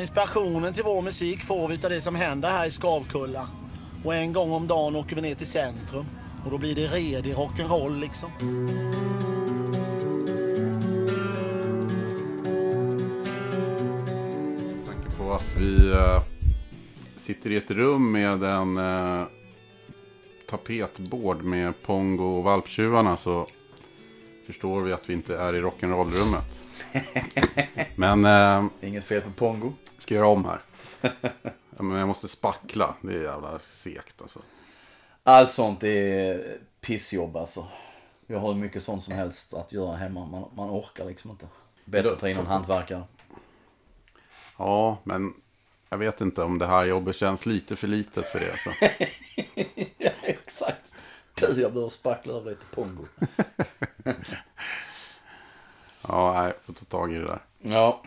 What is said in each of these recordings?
Inspirationen till vår musik får vi av det som händer här i Skavkulla. Och en gång om dagen åker vi ner till centrum. Och då blir det redig rock'n'roll liksom. Med tanke på att vi eh, sitter i ett rum med en eh, tapetbord med Pongo och valptjuvarna så förstår vi att vi inte är i rock'n'roll-rummet. Men eh, Inget fel på Pongo. ska göra om här. Ja, men jag måste spackla, det är jävla segt alltså. Allt sånt är pissjobb alltså. Jag har mycket sånt som helst att göra hemma. Man, man orkar liksom inte. Bättre att ta in någon hantverkare. Ja, men jag vet inte om det här jobbet känns lite för litet för det. Så. ja, exakt. Du, jag behöver spackla över lite Pongo. Ja, nej, får ta tag i det där. Ja.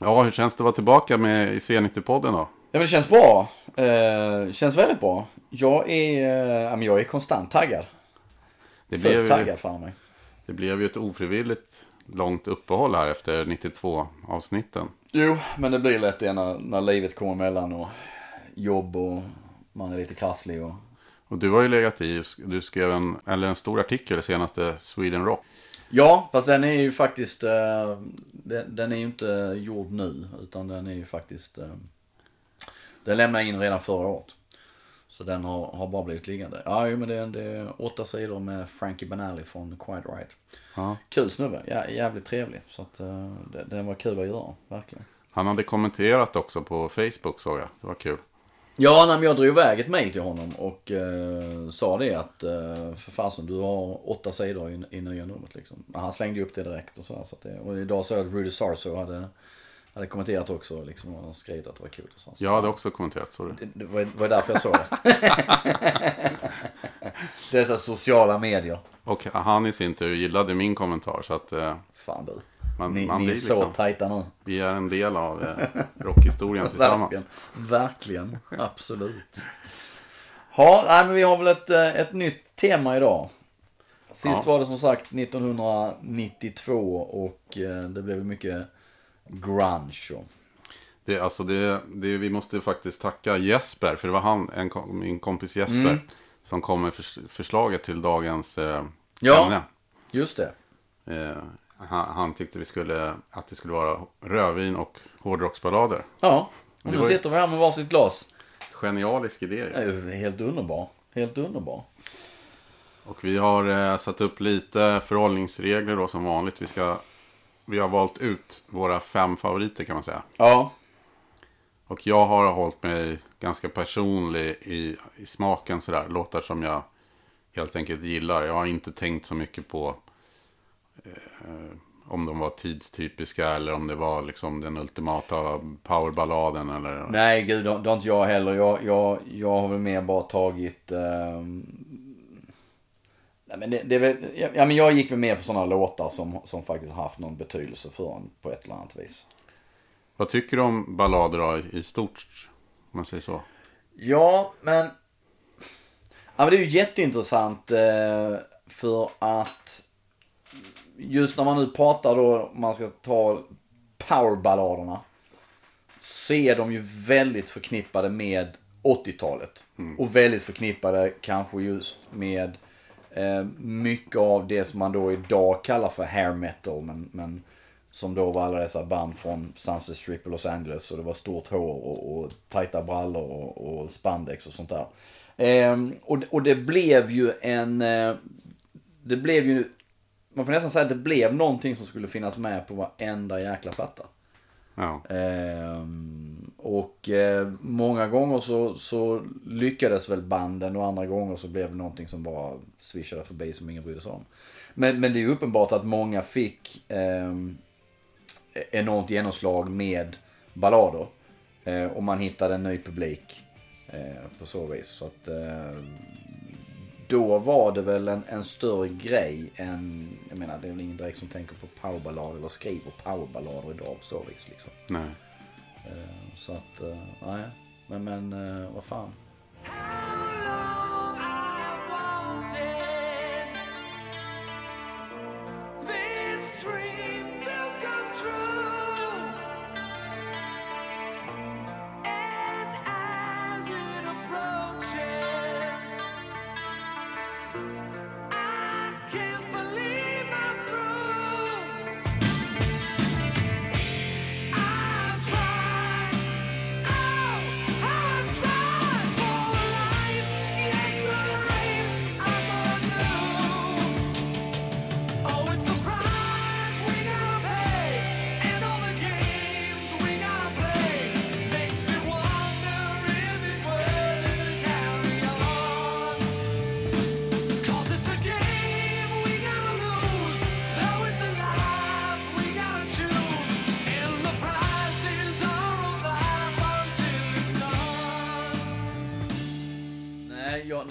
Ja, hur känns det att vara tillbaka med i C90-podden då? Ja men det känns bra. Eh, känns väldigt bra. Jag är, eh, men jag är konstant taggad. Det För blev, ju, taggad fan mig. det blev ju ett ofrivilligt långt uppehåll här efter 92 avsnitten. Jo, men det blir lätt det när, när livet kommer emellan och jobb och man är lite krasslig och... Och du har ju legat i, du skrev en, eller en stor artikel senaste Sweden Rock. Ja, fast den är ju faktiskt, eh, den, den är ju inte gjord nu utan den är ju faktiskt, eh, den lämnade jag in redan förra året. Så den har, har bara blivit liggande. Ja, men det, det är åtta sidor med Frankie Banali från Quiet Right. Ja. Kul snubbe, ja, jävligt trevlig. Så att eh, det, den var kul att göra, verkligen. Han hade kommenterat också på Facebook såg jag. Det var kul. Ja, när jag drog iväg ett mail till honom och eh, sa det att eh, för fasen du har åtta sidor i, i nya numret liksom. Han slängde upp det direkt och så. så att det, och idag såg jag att Rudy Sarso hade, hade kommenterat också liksom, och skrivit att det var kul. Och så. Jag hade också kommenterat, du? Det, det var, var därför jag såg det. Dessa sociala medier. Och han i sin tur gillade min kommentar så att eh, Fan du. Man, Ni, man ni är så liksom, tajta nu. vi är en del av eh, rockhistorien tillsammans. Verkligen. Verkligen. Absolut. Ja, nej, men vi har väl ett, eh, ett nytt tema idag. Sist Ja. var det som sagt 1992 och eh, det blev mycket grunge. Och... Det, alltså det, det, vi måste faktiskt tacka Jesper, för det var han, en, min kompis Jesper, som kom med förs- förslaget till dagens eh, Ja. ämne. Just det. Eh, han, han tyckte vi skulle, att det skulle vara rödvin och hårdrocksballader. Ja, och nu sitter vi här med varsitt glas. Genialisk idé. Ju Helt underbar. Helt underbar. Och vi har eh, satt upp lite förhållningsregler då som vanligt. Vi, ska, vi har valt ut våra fem favoriter kan man säga. Ja. Och jag har hållit mig ganska personlig i, i smaken sådär. Låtar som jag helt enkelt gillar. Jag har inte tänkt så mycket på eh, om de var tidstypiska eller om det var liksom den ultimata powerballaden eller... Nej, gud, det har inte jag heller. Jag, jag, jag har väl mer bara tagit... ehm, Nej, men det, det väl, ja, men jag gick väl med på sådana låtar som, som faktiskt har haft någon betydelse för en på ett eller annat vis. Vad tycker du om ballader då, i stort? Om man säger så. Ja, men... Ja, men det är ju jätteintressant eh, för att just när man nu pratar då, man ska ta powerballaderna. Så är de ju väldigt förknippade med 80-talet. Och väldigt förknippade kanske just med eh, mycket av det som man då idag kallar för hair metal. Men, men som då var alla dessa band från Sunset Strip i Los Angeles. Och det var stort hår och, och tajta brallor och, och spandex och sånt där. Ehm, och, och det blev ju en... Eh, det blev ju... Man får nästan säga att det blev någonting som skulle finnas med på varenda jäkla platta. Ja. Ehm, och eh, många gånger så, så lyckades väl banden och andra gånger så blev det någonting som bara swishade förbi som ingen brydde sig om. Men, men det är ju uppenbart att många fick ehm, enormt genomslag med ballader. Eh, och man hittade en ny publik eh, på så vis. Så att, eh, då var det väl en, en större grej än, jag menar det är väl ingen direkt som tänker på powerballader eller skriver powerballader idag på så vis liksom. Nej. Eh, Så att, eh, nej. Men, men eh, vad fan. jag,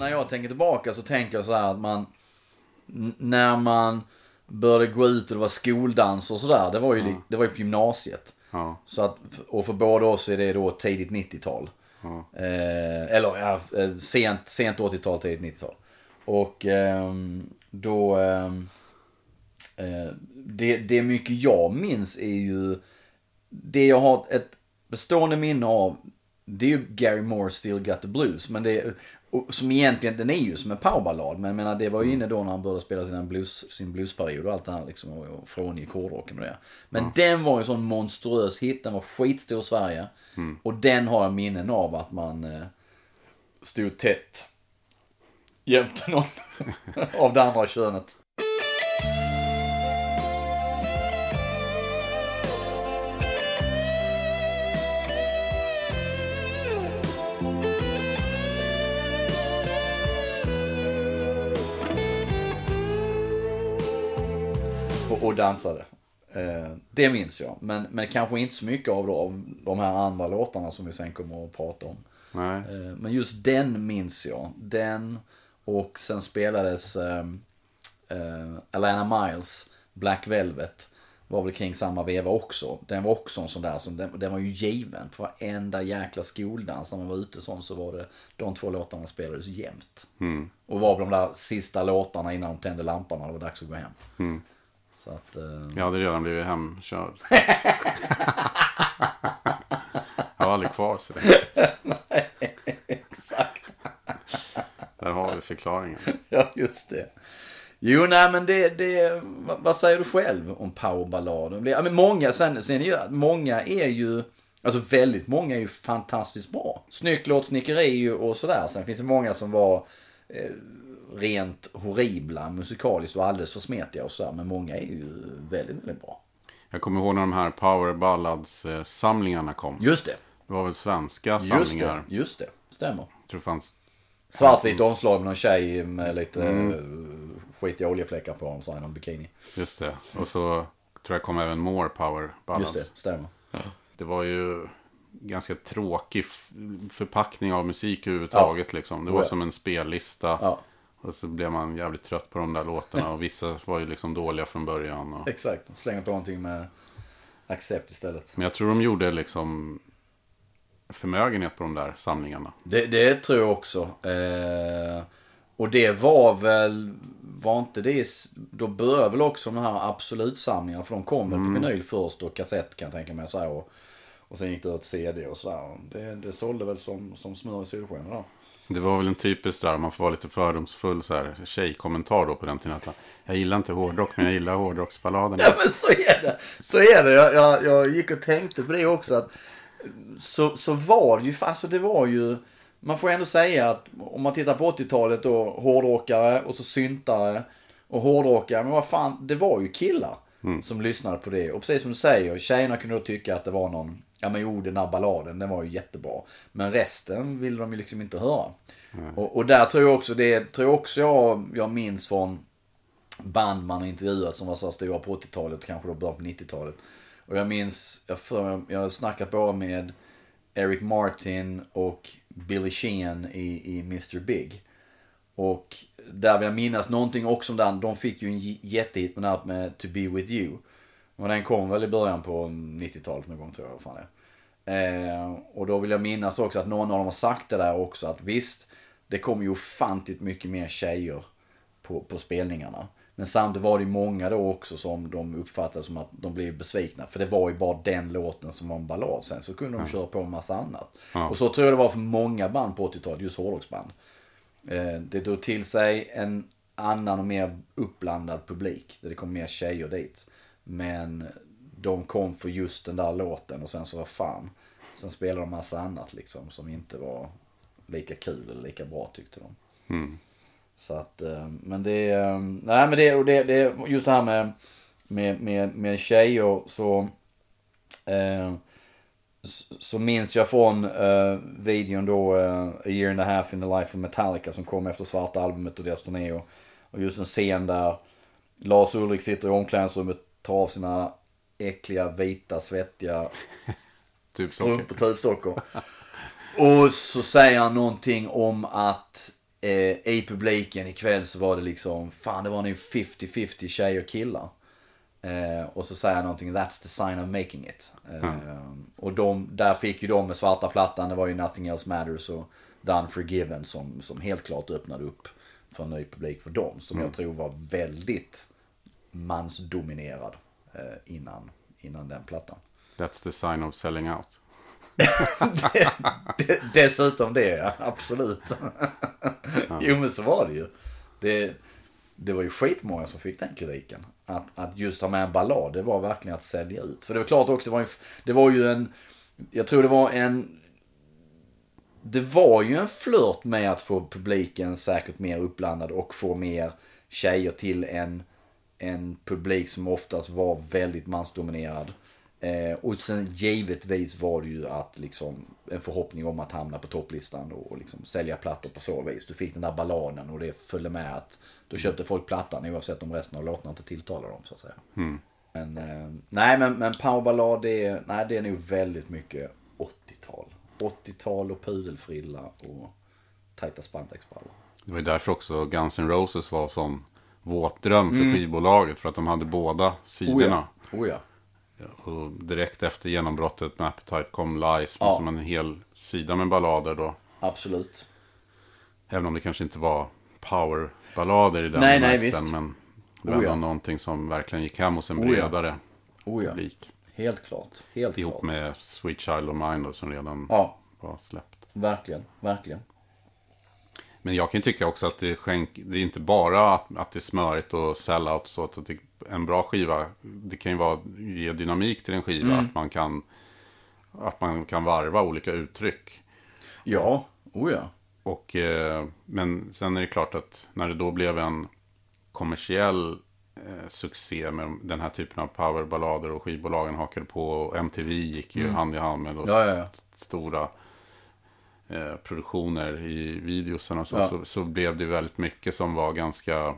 när jag tänker tillbaka så tänker jag så här att man, när man började gå ut och det var skoldans och sådär, det var ju, det var ju på gymnasiet. Ja. Så att, och för båda oss är det då tidigt 90-tal. Ja. Eh, eller ja, eh, sent, sent 80-tal, tidigt 90-tal. Och ehm, då... ehm, eh, det, det mycket jag minns är ju... Det jag har ett bestående minne av, det är ju Gary Moore Still Got The Blues. Men det och som egentligen, den är ju som en powerballad. Men jag menar, det var ju inne då när han började spela sin, blues, sin bluesperiod och allt det här liksom. Och, och frångick hårdrocken och det. Men den var ju en sån monstruös hit. Den var skitstor i Sverige. Och den har jag minnen av att man eh, stod tätt jämte någon av det andra könet. Och, och dansade. Eh, det minns jag. Men, men kanske inte så mycket av, då, av de här andra låtarna som vi sen kommer att prata om. Eh, Men just den minns jag. Den och sen spelades eh, eh, Alana Miles, Black Velvet. Var väl kring samma veva också. Den var också en sån där som, den, den var ju given. På varenda jäkla skoldans när man var ute sån så var det, de två låtarna spelades jämt. Och var de där sista låtarna innan de tände lampan när det var dags att gå hem. Så att, eh, Jag hade redan blivit hemkörd. jag var aldrig kvar så det. exakt. Där har vi förklaringen. Ja, just det. Jo, nej men det, det vad, säger du själv om powerballaden? Ja, men många, sen, sen är ju, många är ju, alltså väldigt många är ju fantastiskt bra. Snyggt låtsnickeri och sådär. Sen finns det många som var eh, rent horribla musikaliskt och alldeles för smetiga och sådär. Men många är ju väldigt, väldigt bra. Jag kommer ihåg när de här Power Ballads-samlingarna kom. Just det. Det var väl svenska Just samlingar. det. Just det. Stämmer. Jag tror det fanns... Svartvitt omslag med någon tjej med lite mm. skitiga oljefläckar på honom, så här, någon bikini. Just det. Och så tror jag kom även More Power Ballads. Just det, stämmer. Det var ju ganska tråkig förpackning av musik överhuvudtaget. Liksom. Det var Oh ja. som en spellista. Ja. Och så blev man jävligt trött på de där låtarna. Och vissa var ju liksom dåliga från början. Och... Exakt, slänger på någonting med accept istället. Men jag tror de gjorde liksom förmögenhet på de där samlingarna. Det, det tror jag också. Eh, och det var väl, var inte det, då började väl också de här absolutsamlingarna. För de kom väl på vinyl först och kassett kan jag tänka mig. Så här, och, och sen gick det ut CD och sådär. Det, det sålde väl som, som smör i solsken då. Det var väl en typisk där, man får vara lite fördomsfull så här, tjejkommentar då på den tiden. Att jag gillar inte hårdrock, men jag gillar hårdrocksballaderna. Ja men så är det. Så är det. Jag, jag, jag gick och tänkte på det också. att Så, så var det ju, alltså det var ju, man får ändå säga att om man tittar på 80-talet då, hårdrockare och så syntare och hårdrockare. Men vad fan, det var ju killar som lyssnade på det. Och precis som du säger, tjejerna kunde då tycka att det var någon, ja men jo den där balladen, den var ju jättebra. Men resten ville de ju liksom inte höra. Och, och där tror jag också, det tror jag också jag, jag minns från band man intervjuat som var så här stora på 80-talet, kanske då början på 90-talet. Och jag minns, jag, för, jag har snackat bara med Eric Martin och Billy Sheehan i, i Mr Big. Och där vill jag minnas någonting också om den, de fick ju en jättehit med med To Be With You. Och den kom väl i början på 90-talet någon gång tror jag. Fan det. Eh, och då vill jag minnas också att någon av dem har sagt det där också att visst, det kommer ju ofantligt mycket mer tjejer på, på spelningarna. Men samtidigt var det många då också som de uppfattade som att de blev besvikna. För det var ju bara den låten som var en ballad. Sen så kunde de köra på en massa annat. Ja. Och så tror jag det var för många band på 80-talet, just hårdrocksband. Eh, Det drog till sig en annan och mer uppblandad publik. Där det kom mer tjejer dit. Men de kom för just den där låten och sen så var fan. Sen spelade de massa annat liksom som inte var lika kul eller lika bra tyckte de. Mm. Så att, eh, men det, eh, nej men det, och det, det just det här med, med, med, med tjejer så, eh, så- så minns jag från eh, videon då, eh, A year and a half in the life of Metallica som kom efter svarta albumet och deras turné. Och, och just en scen där Lars Ulrik sitter i omklädningsrummet, tar av sina äckliga, vita, svettiga Typ strumpor, tubsockor. Och så säger han någonting om att eh, i publiken ikväll så var det liksom, fan det var nog 50-50 tjejer och killar. Eh, och så säger jag någonting, that's the sign of making it. Eh, Och de, där fick ju de med svarta plattan, det var ju Nothing Else Matters och Done Forgiven som, som helt klart öppnade upp för en ny publik för dem. Som jag tror var väldigt mansdominerad eh, innan, innan den plattan. That's the sign of selling out. Dessutom det, ja. Absolut. jo, men så var det ju. Det, det var ju skitmånga som fick den kritiken. Att, att just ha med en ballad, det var verkligen att sälja ut. För det var klart också, det var, en, det var ju en... Jag tror det var en... Det var ju en flört med att få publiken säkert mer uppblandad och få mer tjejer till en, en publik som oftast var väldigt mansdominerad. Eh, och sen givetvis var det ju att liksom en förhoppning om att hamna på topplistan och, och liksom sälja plattor på så vis. Du fick den där balladen och det följde med att då köpte folk plattan oavsett om resten av låtarna inte tilltalade dem så att säga. Men eh, nej men, men powerballad det är, nej, det är nog väldigt mycket 80-tal. 80-tal och pudelfrilla och tajta spandexbrallor. Det var ju därför också Guns N' Roses var som våtdröm för skivbolaget. För att de hade båda sidorna. Oh ja. Och direkt efter genombrottet med Appetite kom Lies. Ja. Som en hel sida med ballader då. Absolut. Även om det kanske inte var powerballader i den Nej, nej, visst. Men det var Oh, ja. någonting som verkligen gick hem hos en Oh, ja. bredare Oh ja. publik. Helt klart. Helt Ihop klart. med Sweet Child of Mine då, som redan Ja, var släppt. verkligen. Verkligen. Men jag kan ju tycka också att det, skänk, det är inte bara att, att det är smörigt och sellout. Så att det, en bra skiva, det kan ju vara, ge dynamik till en skiva. Mm. Att, man kan, att man kan varva olika uttryck. Ja, oh ja. Och, eh, men sen är det klart att när det då blev en kommersiell eh, succé med den här typen av powerballader och skivbolagen hakade på och MTV gick ju hand i hand med Mm. Ja, ja, ja. st- stora eh, produktioner i videosen och så, Ja. så, så blev det väldigt mycket som var ganska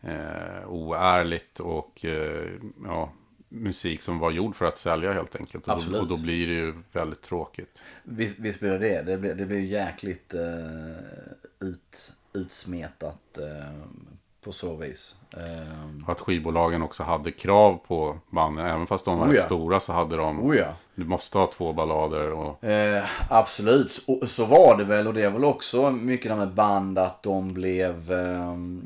eh, oärligt och eh, ja, musik som var gjord för att sälja helt enkelt. Och då, och då blir det ju väldigt tråkigt. Visst, visst blir det det. Det blir, det blir jäkligt eh, ut, utsmetat eh, på så vis. Eh, att skivbolagen också hade krav på banden. Även fast de var Oh rätt stora så hade de. oh ja. Du måste ha två ballader. Och, Eh, absolut, så, så var det väl och det är väl också mycket det med band att de blev ehm,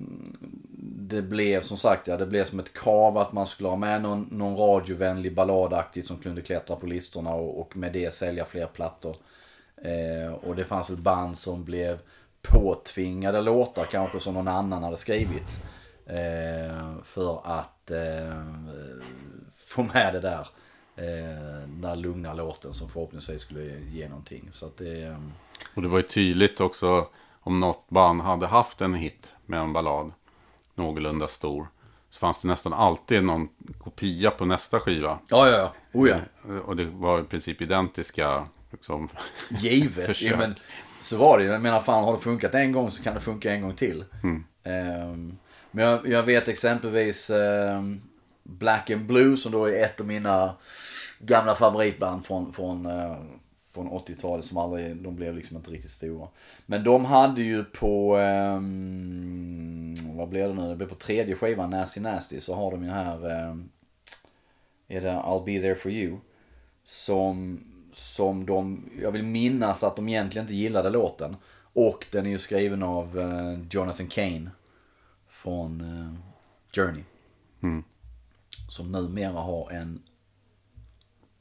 Det blev som sagt, ja det blev som ett krav att man skulle ha med någon, någon radiovänlig balladaktigt som kunde klättra på listorna och, och med det sälja fler plattor. Eh, och det fanns väl band som blev påtvingade låtar kanske som någon annan hade skrivit. Eh, för att eh, få med det där. Eh, den där lugna låten som förhoppningsvis skulle ge någonting. Så att det... eh, och det var ju tydligt också. Om något band hade haft en hit med en ballad. Någorlunda stor. Så fanns det nästan alltid någon kopia på nästa skiva. Ja, ja, ja. Oh ja. Och det var i princip identiska. Liksom, Givet. Ja, men, så var det ju. Jag menar fan har det funkat en gång så kan det funka en gång till. Ehm, men jag, jag vet exempelvis ehm, Black and Blue som då är ett av mina gamla favoritband från, från, eh, från 80-talet som aldrig, de blev liksom inte riktigt stora. Men de hade ju på, ehm, vad blev det nu? Det blev på tredje skivan, Nasty Nasty, så har de ju här, är det I'll Be There For You. Som, som de, jag vill minnas att de egentligen inte gillade låten. Och den är ju skriven av eh, Jonathan Kane. Från eh, Journey. Mm. Som numera har en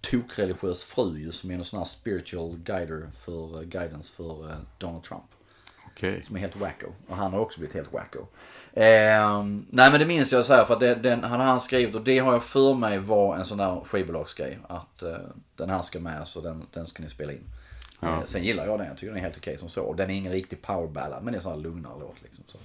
tokreligiös fru ju som är någon sån här spiritual guider för, eh, guidance för eh, Donald Trump. Okej. Som är helt wacko. Och han har också blivit helt wacko. Ehm, nej men det minns jag så här för att det, den hade han skrivit och det har jag för mig var en sån där skivbolagsgrej. Att eh, den här ska med så den, den ska ni spela in. Ja. Eh, sen gillar jag den, jag tycker den är helt okej som så. Och den är ingen riktig powerballad men det är en sån här lugnare låt liksom. Så.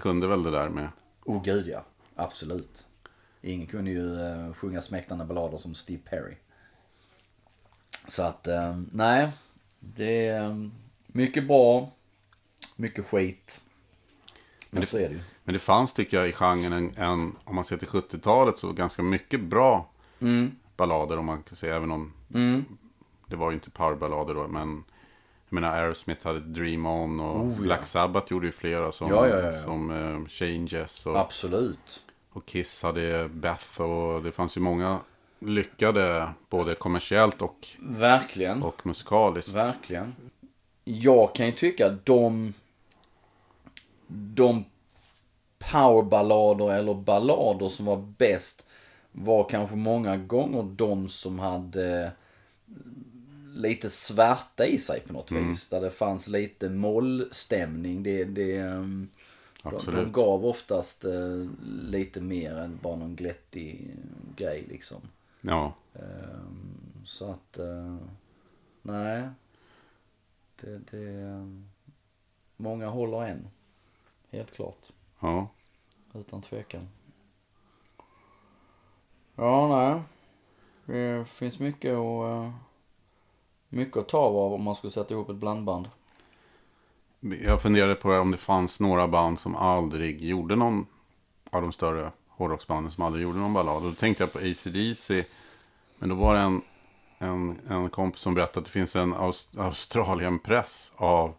Kunde väl det där med. Oh gud ja, absolut. Ingen kunde ju eh, sjunga smäktande ballader som Steve Perry. Så att, eh, nej. Det är eh, mycket bra, mycket skit. Men, det- så är det ju. Men det fanns tycker jag i genren en, en om man ser till 70-talet så ganska mycket bra ballader om man kan säga även om det var ju inte powerballader då men jag menar Aerosmith hade Dream On och Oh, ja. Black Sabbath gjorde ju flera som, Ja, ja, ja, ja. som eh, Changes och, Absolut. och Kiss hade Beth och det fanns ju många lyckade både kommersiellt och, Verkligen. och musikaliskt. Verkligen. Jag kan ju tycka att de, de powerballader eller ballader som var bäst var kanske många gånger de som hade lite svärta i sig på något vis. Där det fanns lite mollstämning. Det, det, ehm, de, de Absolut. gav oftast eh, lite mer än bara någon glättig grej liksom. Ja, Ehm, Så att, eh, nej. Det, det, eh, många håller än. Helt klart. ja. Utan tvekan. Ja, nej. Det finns mycket att, eh, mycket att ta av om man skulle sätta ihop ett blandband. Jag funderade på om det fanns några band som aldrig gjorde någon av de större hårdrocksbanden som aldrig gjorde någon ballad. Och då tänkte jag på AC/DC. Men då var det en, en, en kompis som berättade att det finns en Aust Australien-press av,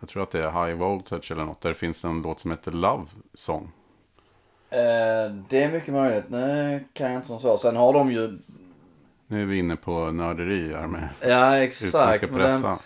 jag tror att det är High Voltage eller något, där det finns en låt som heter Love Song. Eh, det är mycket möjligt. Nej, kan jag inte som så. Sen har de ju... Nu är vi inne på nörderi här med Ja, utländska exakt. Men den,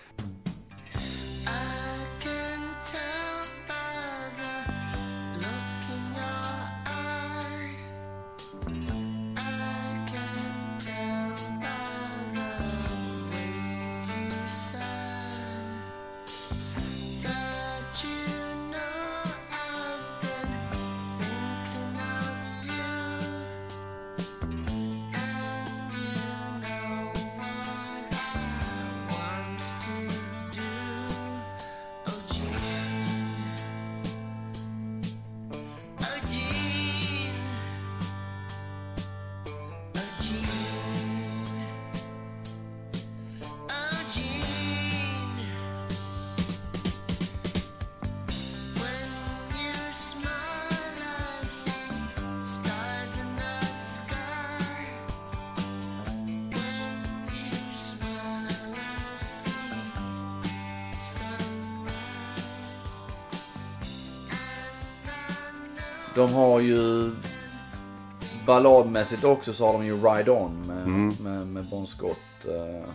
Balladmässigt också så har de ju Ride On med, med, med Bon Scott. Eh,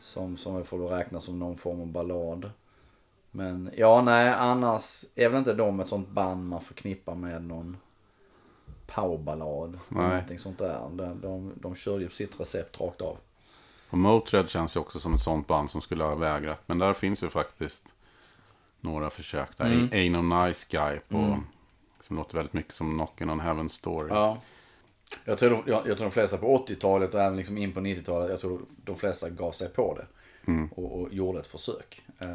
som, som väl får då räknas som någon form av ballad. Men ja, nej, annars är väl inte de ett sånt band man förknippar med någon powerballad. Någonting sånt där. De, de, de kör ju sitt recept rakt av. Och Motörhead känns ju också som ett sånt band som skulle ha vägrat. Men där finns ju faktiskt några försök. Där Mm. Ain't No Nice Guy på, som låter väldigt mycket som Knockin' on Heaven's Story. Ja. Jag tror, de, jag, jag tror de flesta på 80-talet och även liksom in på 90-talet, jag tror de flesta gav sig på det. Och, och gjorde ett försök. Eh,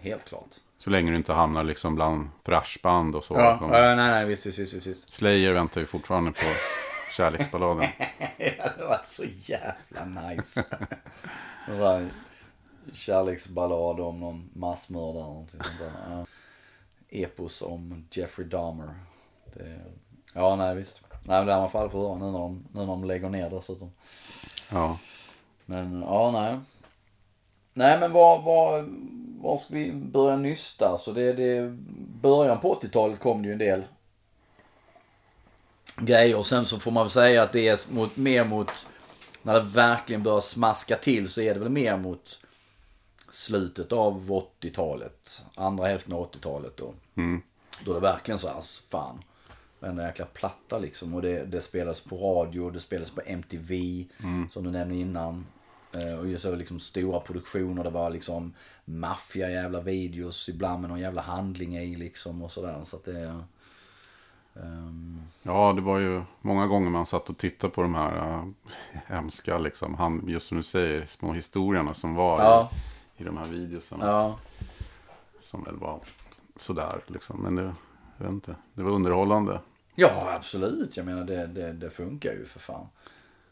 helt klart. Så länge du inte hamnar liksom bland thrashband och så. Ja, De- nej, nej, visst, visst, visst, visst. Slayer väntar ju fortfarande på kärleksballaden. Det var så jävla nice. Sån här kärleksballad om någon massmördare eller någonting sånt där. Ja. Epos om Jeffrey Dahmer. Det, ja, nej visst. Nej, men det har man fall för höra nu när de, nu när de lägger ner dessutom. Ja. Men ja, nej. Nej men var, var, var ska vi börja nysta? Så det, det, början på 80-talet kom det ju en del grejer. Och sen så får man väl säga att det är mot, mer mot, när det verkligen börjar smaska till så är det väl mer mot slutet av 80-talet. Andra hälften av 80-talet då. Då det verkligen så här, fan. Varenda jäkla platta liksom. Och det, det spelades på radio, det spelades på MTV. Som du nämnde innan. Eh, Och just så liksom stora produktioner. Det var liksom maffia jävla videos. Ibland med någon jävla handling i liksom och sådär. Så att det... ehm, ja, det var ju många gånger man satt och tittade på de här äh, hemska, liksom, han, just som du säger, små historierna som var Ja. i, i de här videosarna. ja. Som väl var sådär liksom. Men det, jag vet inte, det var underhållande. Ja, absolut. Jag menar det, det, det funkar ju för fan.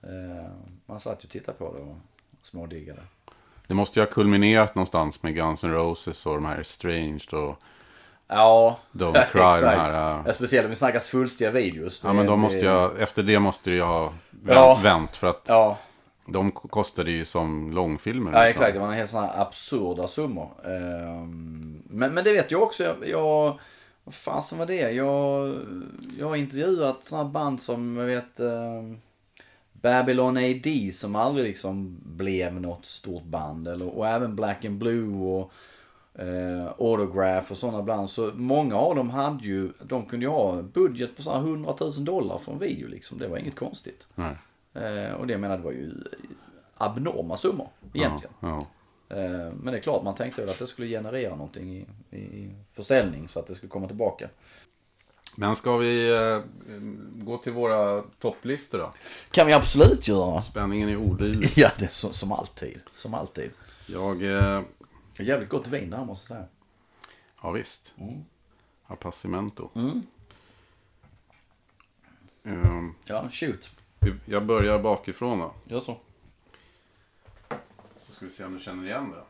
Eh, man satt ju och tittade på det och smådiggade. Det måste ju ha kulminerat någonstans med Guns N' Roses och de här Estranged och Ja, Don't Cry, exakt. här, Ja, speciellt om vi snackar svulstiga videos. Ja men de måste ha, efter det måste det ju ha vänt, Ja. vänt för att Ja, de kostade ju som långfilmer. Ja liksom. exakt, det var en helt här absurda summor. Ehm, Men, men det vet jag också. Jag, jag vad fasen var det? Jag, jag har intervjuat sådana band som jag vet ehm, Babylon AD som aldrig liksom blev något stort band. Eller, och även Black and Blue och eh, Autograph och sådana band. Så många av dem hade ju, de kunde ju ha budget på så här 100 000 dollar för en video liksom. Det var inget konstigt. Eh, och det jag menar, det var ju abnorma summor egentligen. Ja, Eh, Men det är klart, man tänkte väl att det skulle generera någonting i, i försäljning så att det skulle komma tillbaka. Men ska vi eh, gå till våra topplistor då? kan vi absolut göra. Spänningen är olidlig. Ja, det är så, som alltid. Som alltid. Jag, eh, jävligt gott vin det här måste jag säga. ja visst. Mm. Appassimento. Ehm, Ja, shoot. jag börjar bakifrån då. Gör så. Ska vi se om du känner igen det. då.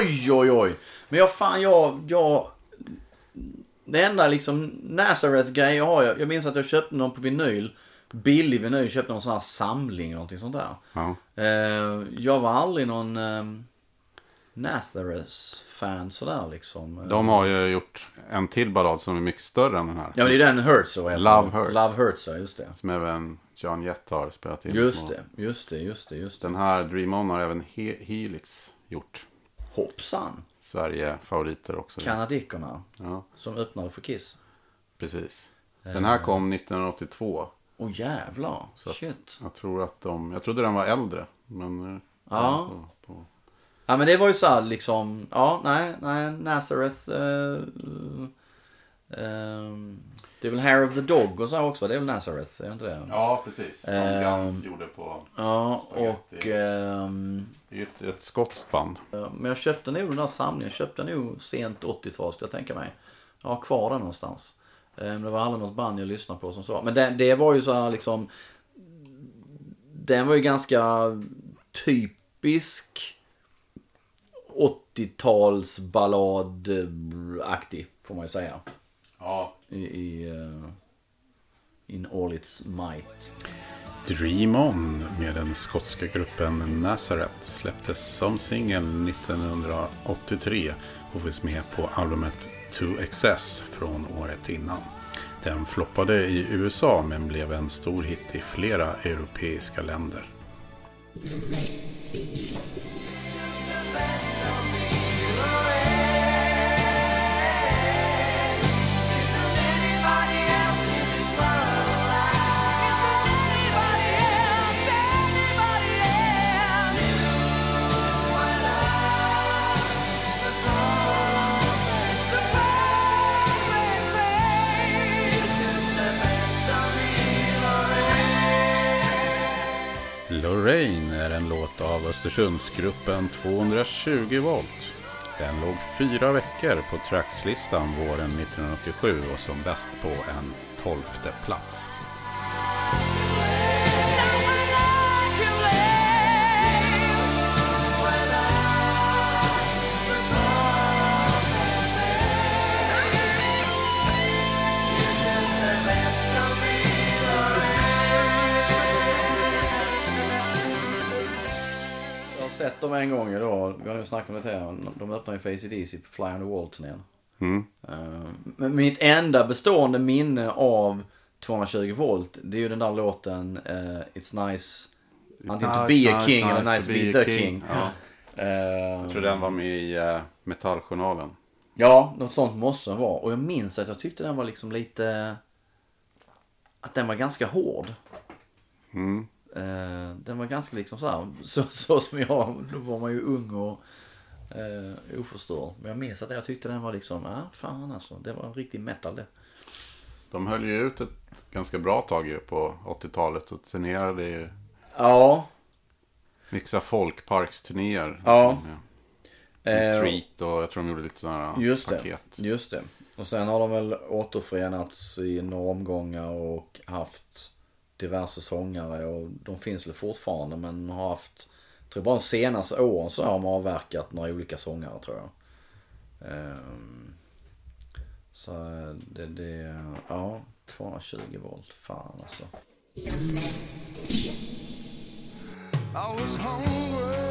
Oj, oj, oj. Men jag fan, jag, jag... Det enda liksom Nazareth-grej jag har, jag, jag minns att jag köpte någon på vinyl. Billig vinyl, köpte någon sån här samling, någonting sånt där. Ja. Eh, jag var aldrig någon eh, Nazareth-fan sådär liksom. De har ju gjort en till ballad som är mycket större än den här. Ja men det är den Hurts Love. Hurts. Love Hurts, ja just det. Som även John Jett har spelat in. Just det, just det, just det, just det. Den här Dream On har även He- Helix gjort. Hoppsan. Sverige-favoriter också. Kanadickerna Ja, som öppnade för Kiss. precis. Den här kom 1982. Åh jävlar, Så att- shit. Jag tror att de, jag trodde den var äldre. Men eh, Ja. På, på, Ja men det var ju så här liksom, ja nej, nej, Nazareth. eh, ehm, det är väl Hair of the Dog och så här också, det är väl Nazareth, är det inte det? ja, precis. Som Ehm. Guns gjorde på... Ja, och... Ehm, Det är ett, ett skotskt band. Men jag köpte nog den där samlingen. Jag köpte nog sent 80-tal skulle jag tänka mig. Jag har kvar den någonstans. Men det var aldrig något band jag lyssnade på som så. Men det, det var ju så här liksom. Den var ju ganska typisk 80-tals balladaktig får man ju säga. Ja. I, i eh, In all its might. Dream On med den skotska gruppen Nazareth släpptes som singel 1983 och finns med på albumet To Excess från året innan. Den floppade i USA men blev en stor hit i flera europeiska länder. Rain är en låt av Östersundsgruppen 220 volt. Den låg fyra veckor på Trackslistan våren 1987 och som bäst på en tolfte plats. Sett dem en gång idag. Vi har nu snackat om det här. De öppnar ju för ACDC på Fly on the Wall-turnén. Mm. Eh, Men mitt enda bestående minne av 220 volt, det är ju den där låten eh, It's nice Antingen to nice, be a nice, king eller nice nice to be the king. Ja. Eh, Jag tror den var med i uh, Metalljournalen. Ja, något sånt måste den vara. Och jag minns att jag tyckte den var liksom lite... Att den var ganska hård. Mm. Eh, den var ganska liksom så här, så, så som jag, då var man ju ung och eh, oförstörd. Men jag minns att jag tyckte den var liksom, ja ah, fan alltså, det var en riktig metal det. De höll ju ut ett ganska bra tag ju på 80-talet och turnerade ju. Ja. Här folkparksturnéer. Ja. Med Eh, Treat och jag tror de gjorde lite sådana här Just det, paket. just det. Och sen har de väl återförenats i några omgångar och haft diverse sångare och de finns väl fortfarande men har haft, jag tror bara de senaste åren så har de avverkat några olika sångare tror jag. Ehm, så eh, det, det, ja, 220 volt, fan alltså. I was hungry,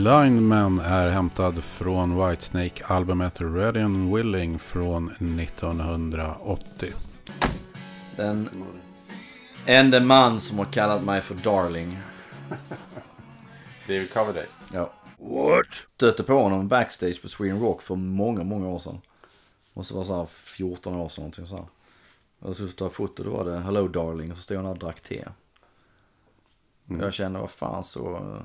Blind Man är hämtad från Whitesnake-albumet Ready and Willing från 1980. Den enda man som har kallat mig för darling. David Coverdale. Ja. What? Stötte på honom backstage på Sweden Rock för många, många år sedan. Måste vara så här 14 år sedan någonting så här. Och så tog jag foto, då var det Hello Darling och så stod han där och drack te. Och Jag kände, vad fan så...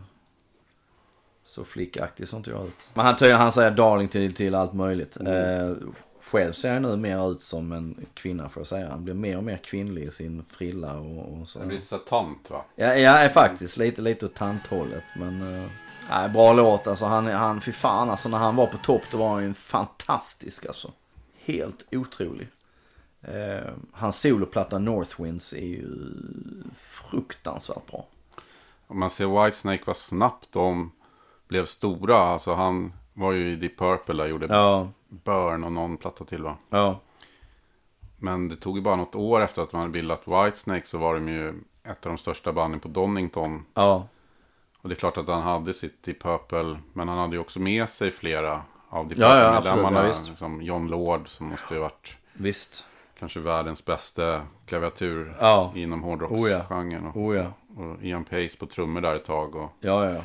Så flickaktig såg inte jag ut. Men han, han säger darling till, till allt möjligt. Eh, själv ser jag nu mer ut som en kvinna får jag säga. Han blir mer och mer kvinnlig i sin frilla och, och så. Det blir lite så tant va? Ja, är faktiskt lite, lite åt tanthållet. Men nej, bra låt alltså. Han, han, fy fan alltså när han var på topp då var han ju fantastisk alltså. Helt otrolig. Uh, hans soloplatta Northwinds är ju fruktansvärt bra. Om man ser Whitesnake vad snabbt de blev stora. Alltså han var ju i Deep Purple och gjorde Ja, Burn och någon platta till va? ja, Men det tog ju bara något år efter att man hade bildat Whitesnake så var de ju ett av de största banden på Donington. ja, Och det är klart att han hade sitt Deep Purple. Men han hade ju också med sig flera av Deep Ja, ja, Purple-medlemmarna. absolut, ja, visst. som John Lord som måste ju varit visst. kanske världens bästa klaviatur Ja. inom Oh ja. hårdrocksgenren. Och, Oh ja. och Ian Pace på trummor där ett tag. Och, Ja, ja.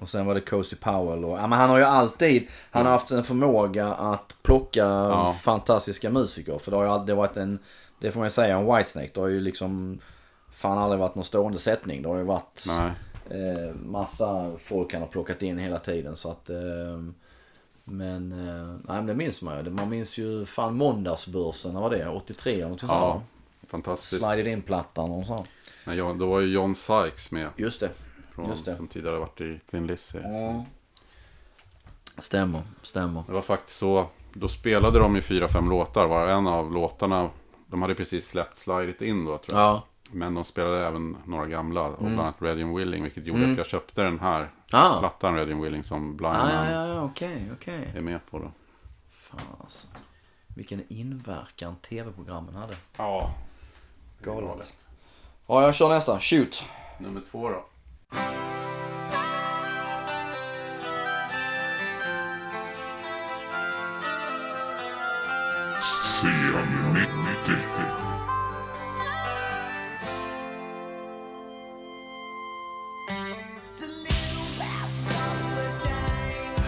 Och sen var det Cozy Powell och, ja men han har ju alltid, han har haft en förmåga att plocka Ja. fantastiska musiker. För det har ju alltid varit en, det får man ju säga om Whitesnake, det har ju liksom fan aldrig varit någon stående sättning. Det har ju varit eh, massa folk han har plockat in hela tiden så att eh, men, eh, nej men det minns man ju. Man minns ju fan måndagsbörsen, vad var det? 83 eller något sånt Ja, fantastiskt. Slided in-plattan och så. Nej, då var ju John Sykes med. Just det. Från. Som tidigare varit i Thin Lizzy. Ja. Stämmer, stämmer. Det var faktiskt så. Då spelade de i fyra, fem låtar. Var en av låtarna. De hade precis släppt Slide It In då tror jag. Ja, Men de spelade även några gamla. Och bland annat Reading Willing. Vilket gjorde Mm. att jag köpte den här Ah. plattan Reading Willing som Blind Ah, Man ja, ja, okej, okej. är med på. Då. Fan alltså. Vilken inverkan tv-programmen hade. Ja. Galet. Ja, jag kör nästa. Shoot. Nummer två då.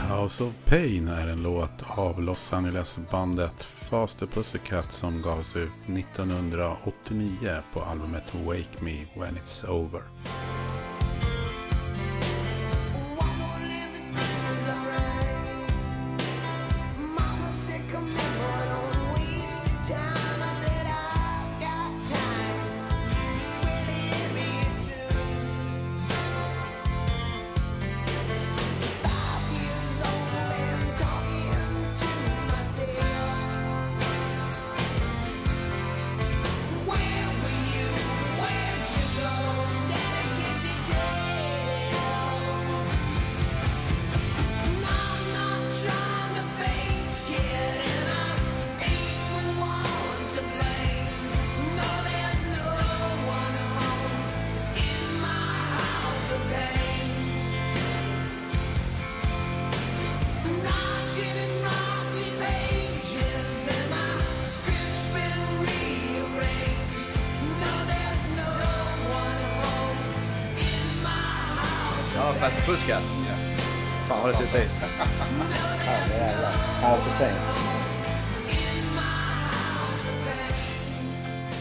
House of Pain är en låt av Los Angeles-bandet Faster Pussycat som gavs ut 1989 på albumet Wake Me When It's Over.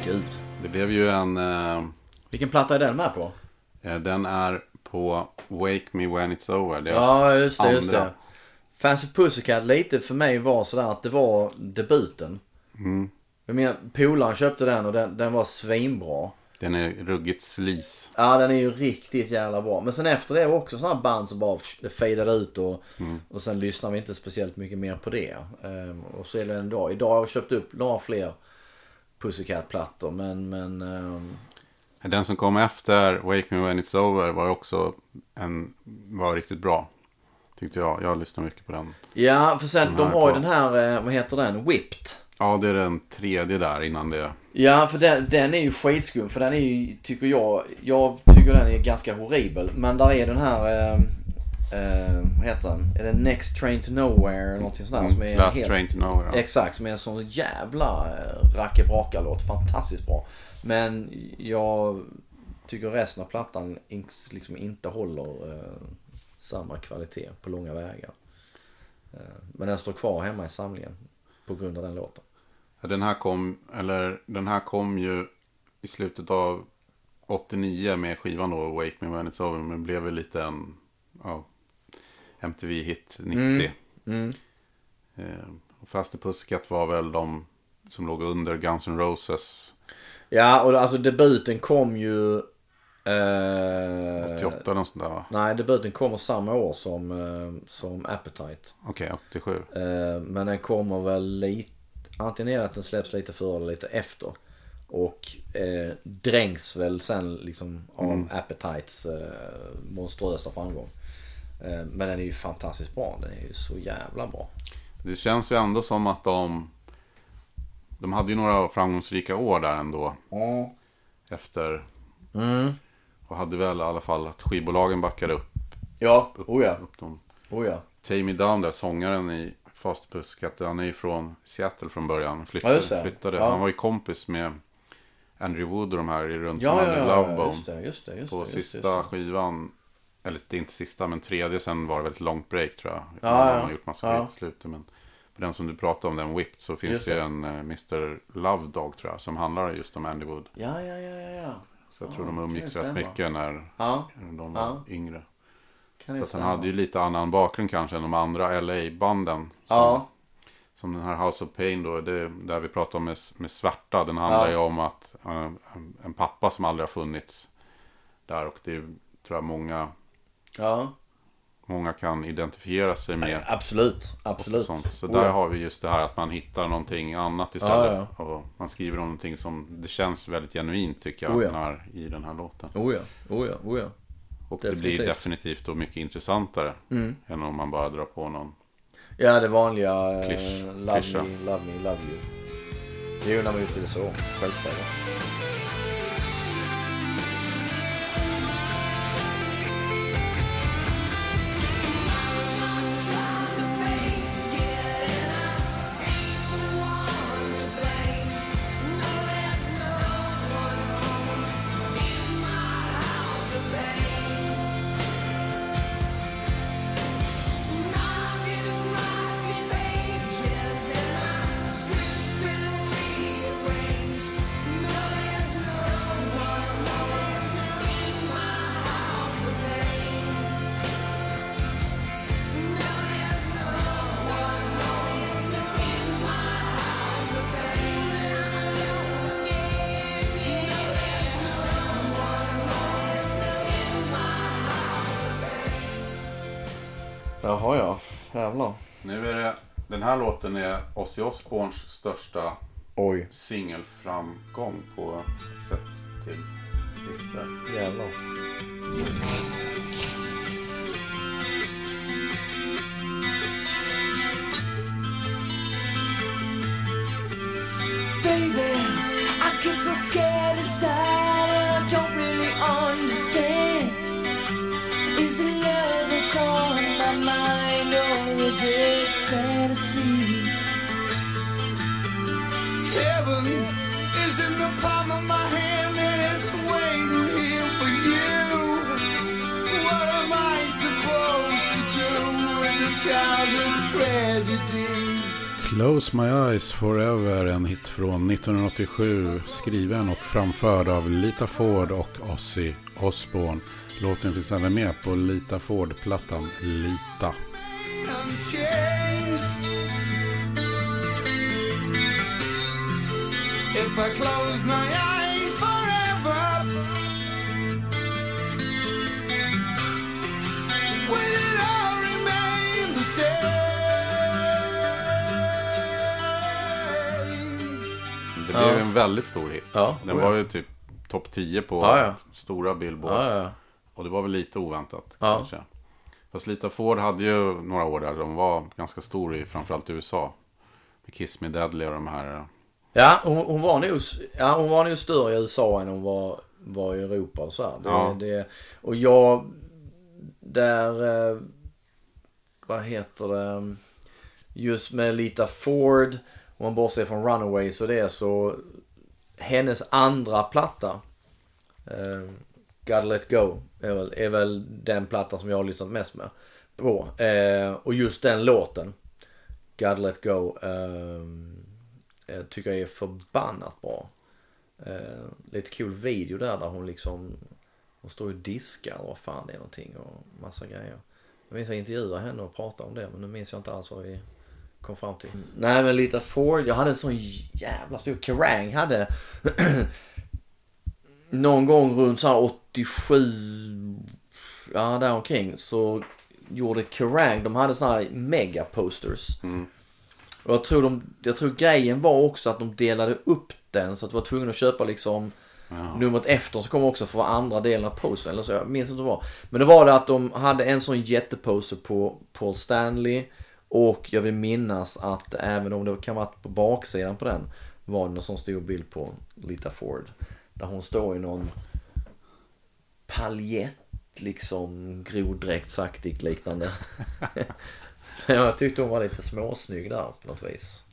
Gud. Det blev ju en... Eh, Vilken platta är den med på? eh, den är på Wake Me When It's Over. deras Ja, just det, just det. Fancy Pussycat lite för mig var sådär att det var debuten. Mm. Jag menar, polaren köpte den och den, den var svinbra. Den är ruggigt slis. Ja, den är ju riktigt jävla bra. Men sen efter det var också sådana band som bara fejdade ut och, och sen lyssnar vi inte speciellt mycket mer på det. Ehm, och så är det en dag. Idag har jag köpt upp några fler Pussycat-plattor men, men ehm, Den som kom efter Wake Me When It's Over var också en, var riktigt bra. Tyckte jag. Jag lyssnar mycket på den. Ja, för sen de har ju den här, eh, vad heter den? Whipped. Ja, det är den tredje där innan det. Ja, för den, den är ju skitskum. För den är ju, tycker jag, jag tycker den är ganska horribel. Men där är den här, eh, eh, vad heter den? Är det Next Train to Nowhere eller någonting sånt där? som är Mm, Last helt- Train to Nowhere. Ja. Exakt, som är en sån jävla eh, rackebraka-låt. Fantastiskt bra. Men jag tycker resten av plattan liksom inte håller eh, samma kvalitet på långa vägar. Eh, men den står kvar hemma i samlingen på grund av den låten. Den här kom, eller den här kom ju i slutet av 89 med skivan då, Wake Me When It's Over. Men blev väl lite en ja, MTV-hit 90. Mm. Eh, och Faster Pussycat var väl de som låg under Guns N' Roses Ja, och alltså debuten kom ju... Eh, 88 eller sånt där va? Nej, debuten kommer samma år som, eh, som Appetite. Okej, 87. Eh, men den kommer väl lite... Antingen är det att den släpps lite före eller lite efter. Och eh, dränks väl sen liksom av Appetites eh, monstruösa framgång. Eh, men den är ju fantastiskt bra. Den är ju så jävla bra. Det känns ju ändå som att de... De hade ju några framgångsrika år där ändå. Efter... Mm. Och hade väl i alla fall att skivbolagen backade upp, Ja, oh ja. upp dem. Oh ja. Take Me Down där, sångaren i Fast Pussycat, han är ju från Seattle från början. Flyttade, Ja, flyttade. Ja. Han var ju kompis med Andrew Wood och de här i runt Ja, ja, ja, Love ja, Bone. just det, just det, just På det. Just sista just det. skivan, eller det är inte sista men tredje sen var det väl ett långt break tror jag. Ja, Han ja. har gjort massa Ja. på slutet. Men på den som du pratade om, den Whipped, så finns Just det en eh, Mr. Love Dog tror jag. Som handlar just om Andy Wood. Ja, ja, ja, ja, ja. Så jag Ja, tror de umgicks rätt mycket när de var yngre. kan Så att han hade ju lite annan bakgrund kanske än de andra LA-banden. Som, Ja, som den här House of Pain då, det, där vi pratar om med, med svärta. Den handlar ju om att en, en pappa som aldrig har funnits där. Och det är, tror jag många ja. många kan identifiera sig med. Absolut, absolut. Sånt. Så där ja. har vi just det här att man hittar någonting annat istället. Ja, Och man skriver om någonting som det känns väldigt genuint tycker jag Oh, ja. när, i den här låten. Oh ja, oh ja, oh ja. Och det definitivt. blir definitivt då mycket intressantare Mm. än om man bara drar på någon. Ja, det vanliga eh, Klysch- love klyscha. me, love me, love you. Jo, när man visst är det så. Självklart. Jaha, ja. Jävlar. Nu är det, den här låten är Ozzy Osbournes största Oj, singelframgång på sätt till listor. jävlar. Close My Eyes Forever, en hit från 1987, skriven och framförd av Lita Ford och Ozzy Osbourne. Låten finns även med på Lita Ford-plattan Lita. If I close my eyes Det blev en väldigt stor hit. Den var ju typ topp 10 på stora Billboard. Och det var väl lite oväntat kanske. Fast Lita Ford hade ju några år där de var ganska stor i framförallt USA. Med Kiss Me Deadly och de här. Ja, hon, hon, var nog, ja, hon var nog större i USA än hon var, var i Europa och så här. Det, Ja. det, och jag, där, eh, vad heter det, just med Lita Ford, om man bortser från Runaways och det så, hennes andra platta, eh, Gotta Let Go, är väl, är väl den platta som jag har lyssnat mest med på. Eh, och just den låten, Gotta Let Go, eh, eh tycker jag är förbannat bra. Eh, lite kul video där, där hon liksom hon står och diskar och vad fan det är någonting och massa grejer. Jag minns jag intervjuade henne och pratade om det men nu minns jag inte alls vad vi kom fram till. Nej men Lita Ford, jag hade en sån jävla stor, Kerrang hade någon gång runt så här 87, ja där omkring så gjorde Kerrang, de hade såna här mega posters. Och jag tror, de, jag tror grejen var också att de delade upp den så att du var tvungen att köpa liksom numret efter så kom också för andra delen av postern eller så. Jag minns inte vad det var. Men det var det att de hade en sån jätteposter på Paul Stanley och jag vill minnas att även om det kan vara på baksidan på den var det någon sån stor bild på Lita Ford. Där hon står i någon paljett liksom groddräktsaktigt liknande. Så jag tyckte hon var lite småsnygg där på något vis.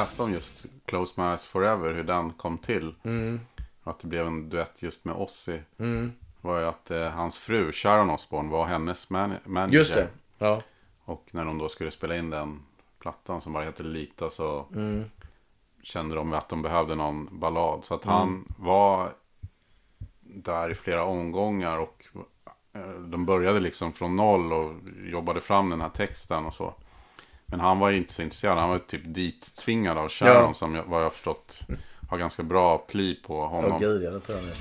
Läste om just Close My Eyes Forever, hur den kom till. Mm. Och att det blev en duett just med Ozzy. Var ju att eh, hans fru Sharon Osbourne var hennes man- manager. Just det. Ja. Och när de då skulle spela in den plattan som bara heter Lita så kände de att de behövde någon ballad. Så att han var där i flera omgångar och eh, de började liksom från noll och jobbade fram den här texten och så. Men han var ju inte så intresserad. Han var typ dit-tvingad av Sharon Ja. som jag, vad jag har förstått har ganska bra pli på honom. Åh gud, ja det tror jag med.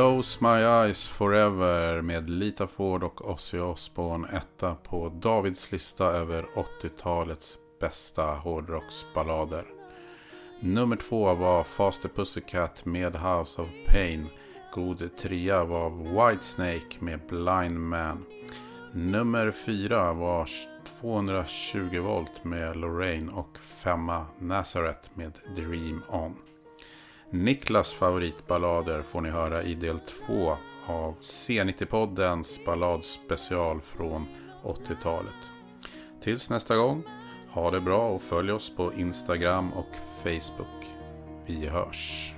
Close My Eyes Forever med Lita Ford och Ozzy Osbourne etta på Davids lista över 80-talets bästa hårdrocksballader. Nummer två var Faster Pussycat med House of Pain. God trea var Whitesnake med Blind Man. Nummer fyra var 220 volt med Lorraine och femma Nazareth med Dream On. Niklas favoritballader får ni höra i del 2 av C90-poddens balladspecial från 80-talet. Tills nästa gång, ha det bra och följ oss på Instagram och Facebook. Vi hörs!